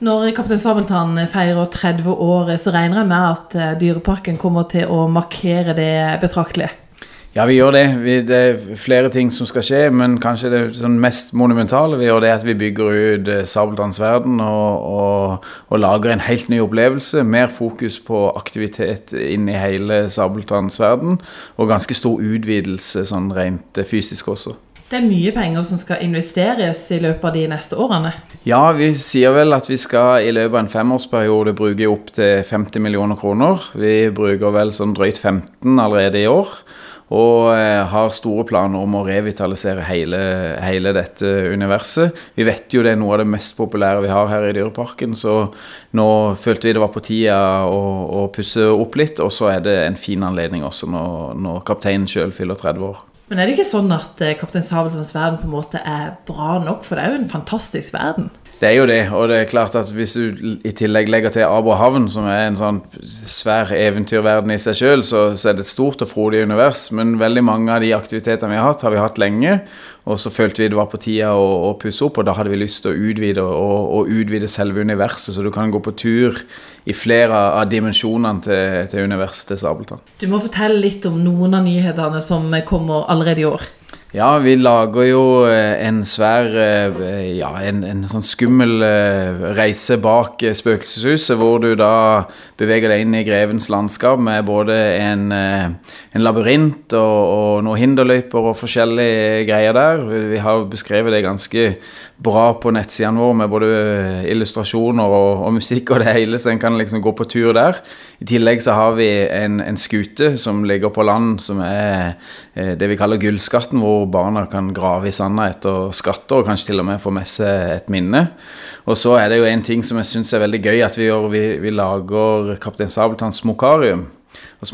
Når Kaptein Sabeltann feirer 30 år, så regner jeg med at eh, Dyreparken kommer til å markere det betraktelig? Ja, vi gjør det. Det er flere ting som skal skje, men kanskje det sånn mest monumentale vi gjør det at vi bygger ut eh, Sabeltanns verden og, og, og, lager en helt ny opplevelse. Mer fokus på aktivitet inn i hele Sabeltanns verden, og ganske stor utvidelse sånn rent fysisk også. Det er mye penger som skal investeres i løpet av de neste årene? Ja, vi sier vel at vi skal i løpet av en femårsperiode bruke opptil 50 millioner kroner. Vi bruker vel sånn drøyt 15 allerede i år. Og eh, har store planer om å revitalisere hele, hele, dette universet. Vi vet jo det er noe av det mest populære vi har her i Dyreparken, så nå følte vi det var på tide å, å pusse opp litt. Og så er det en fin anledning også når, når kapteinen sjøl fyller 30 år. Men er det ikke sånn at eh, Kaptein Sabeltanns verden på en måte er bra nok? For det er jo en fantastisk verden. Det er jo det, og det er klart at hvis du i tillegg legger til Abrahavn, som er en sånn svær eventyrverden i seg sjøl, så, så, er det et stort og frodig univers. Men veldig mange av de aktivitetene vi har hatt, har vi hatt lenge. Og så følte vi det var på tide å, å pusse opp, og da hadde vi lyst til å utvide og, og utvide selve universet. Så du kan gå på tur i flere av dimensjonene til, til universet til Sabeltann. Du må fortelle litt om noen av nyhetene som kommer allerede i år. Ja, vi lager jo eh, en svær eh, Ja, en, en sånn skummel eh, reise bak spøkelseshuset, hvor du da beveger deg inn i grevens landskap med både en, en labyrint og, og noen hinderløyper og forskjellige greier der. Vi har beskrevet det ganske bra på nettsidene våre med både illustrasjoner og, og, musikk og det hele, så en kan liksom gå på tur der. I tillegg så har vi en, en skute som ligger på land, som er det vi kaller Gullskatten, hvor barna kan grave i sanda etter skatter, og kanskje til og med få med seg et minne. Og så er det jo en ting som jeg syns er veldig gøy at vi gjør. Vi, vi lager Kaptein Sabeltanns smokarium. Og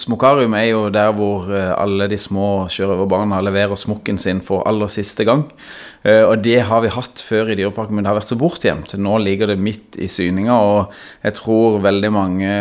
Smokarium er jo der hvor eh, alle de små sjørøverbarna leverer smokken sin for aller siste gang. Eh, og det har vi hatt før i Dyreparken, men det har vært så bortgjemt. Nå ligger det midt i syninga, og jeg tror veldig mange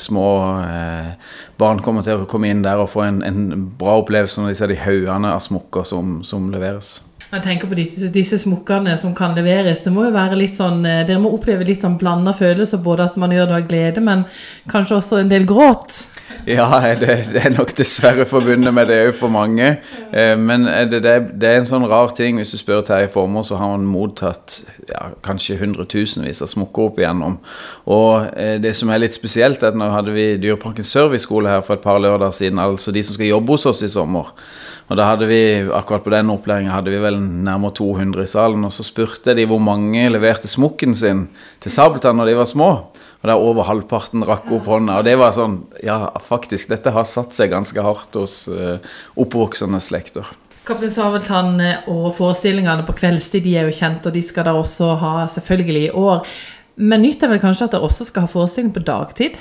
små eh, barn kommer til å komme inn der og få en, en bra opplevelse når de ser de haugene av smokker som, som leveres. Jeg tenker på disse, disse smokkene som kan leveres. Det må jo være litt sånn, eh, Dere må oppleve litt sånn blanda følelser, både at man gjør det av glede, men kanskje også en del gråt? Ja, det, det er nok dessverre forbundet med det òg for mange. Eh, men det, det, det, er en sånn rar ting. Hvis du spør Terje Formoe, så har han mottatt ja, kanskje hundretusenvis av smokker opp igjennom. Og eh, det som er litt spesielt, er at nå hadde vi Dyreparkens serviceskole her for et par lørdager siden. Altså de som skal jobbe hos oss i sommer. Og da hadde vi, akkurat på den opplæringen hadde vi vel nærmere 200 i salen. Og så spurte de hvor mange leverte smokken sin til Sabeltann når de var små. Og der over halvparten rakk opp hånda. Og det var sånn Ja, faktisk, dette har satt seg ganske hardt hos uh, oppvoksende slekter. Kaptein Sabeltann og forestillingene på kveldstid de er jo kjent, og de skal da også ha selvfølgelig i år. Men nytt er vel kanskje at dere også skal ha forestilling på dagtid?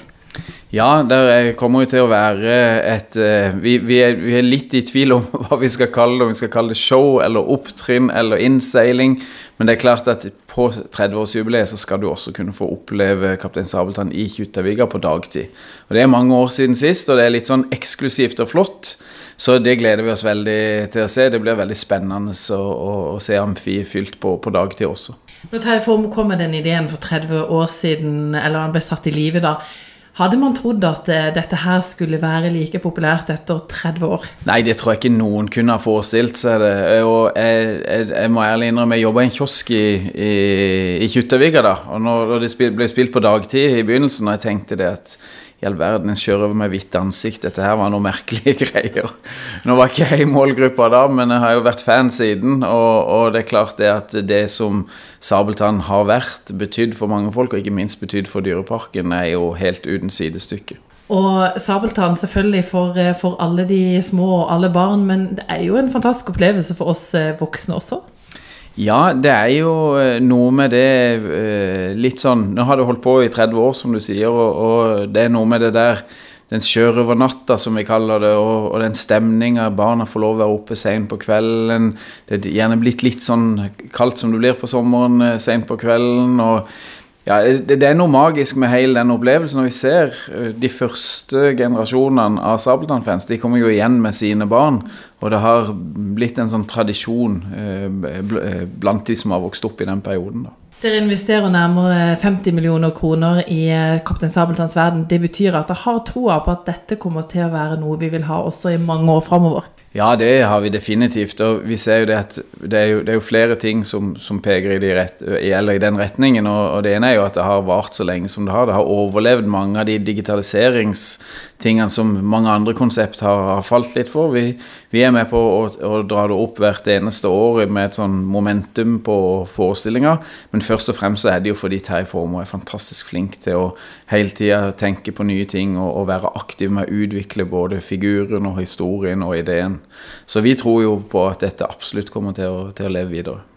Ja, det kommer jo til å være et eh, vi, vi, er, vi, er, litt i tvil om hva vi skal kalle det. Om vi skal kalle det show eller opptrinn eller innseiling. Men det er klart at på 30-årsjubileet så skal du også kunne få oppleve Kaptein Sabeltann i Kjuttaviga på dagtid. Og Det er mange år siden sist, og det er litt sånn eksklusivt og flott. Så det gleder vi oss veldig til å se. Det blir veldig spennende å, å, å se Amfi fylt på, på dagtid også. Når Terje Form kom med den ideen for 30 år siden, eller han ble satt i live da, hadde man trodd at eh, dette her skulle være like populært etter 30 år? Nei, det tror jeg ikke noen kunne ha forestilt seg det. Og jeg, jeg, jeg må ærlig innrømme, jeg jobba i en kiosk i, i, i Kjuttaviga da. Og når det ble spilt på dagtid i begynnelsen, og jeg tenkte det at i all verden, en kjører over med hvitt ansikt. Dette her var noen merkelige greier. Nå var ikke jeg i målgruppa da, men jeg har jo vært fan siden. Og, og, det er klart det at det som Sabeltann har vært, betydd for mange folk, og ikke minst betydd for Dyreparken, er jo helt uten sidestykke. Og Sabeltann selvfølgelig for, for alle de små og alle barn, men det er jo en fantastisk opplevelse for oss eh, voksne også. Ja, det er jo eh, noe med det eh, litt sånn Nå har du holdt på i 30 år, som du sier, og, og det er noe med det der den sjørøvernatta, som vi kaller det, og, og den stemninga. Barna får lov å være oppe seint på kvelden. Det er gjerne blitt litt sånn kaldt som det blir på sommeren eh, seint på kvelden. og ja, det, det, er noe magisk med hele den opplevelsen. Når vi ser eh, de første generasjonene av Sabeltann-fans, de kommer jo igjen med sine barn. Og det har blitt en sånn tradisjon eh, eh, blant de som har vokst opp i den perioden. da. Dere investerer nærmere 50 millioner kroner i eh, Kaptein Sabeltanns verden. Det betyr at dere har troa på at dette kommer til å være noe vi vil ha også i mange år framover? Ja, det har vi definitivt. Og vi ser jo det at det er jo, det er jo flere ting som, som peker i, de rett, i den retningen. Og, og, det ene er jo at det har vart så lenge som det har. Det har overlevd mange av de digitaliseringstingene som mange andre konsept har, har falt litt for. Vi, vi, er med på å, å, dra det opp hvert eneste år med et sånn momentum på forestillinger. Men først og fremst så er det jo fordi Terje Formoe er fantastisk flink til å hele tida tenke på nye ting og, og være aktiv med å utvikle både figuren og historien og ideen. Så vi tror jo på at dette absolutt kommer til å, til å leve videre.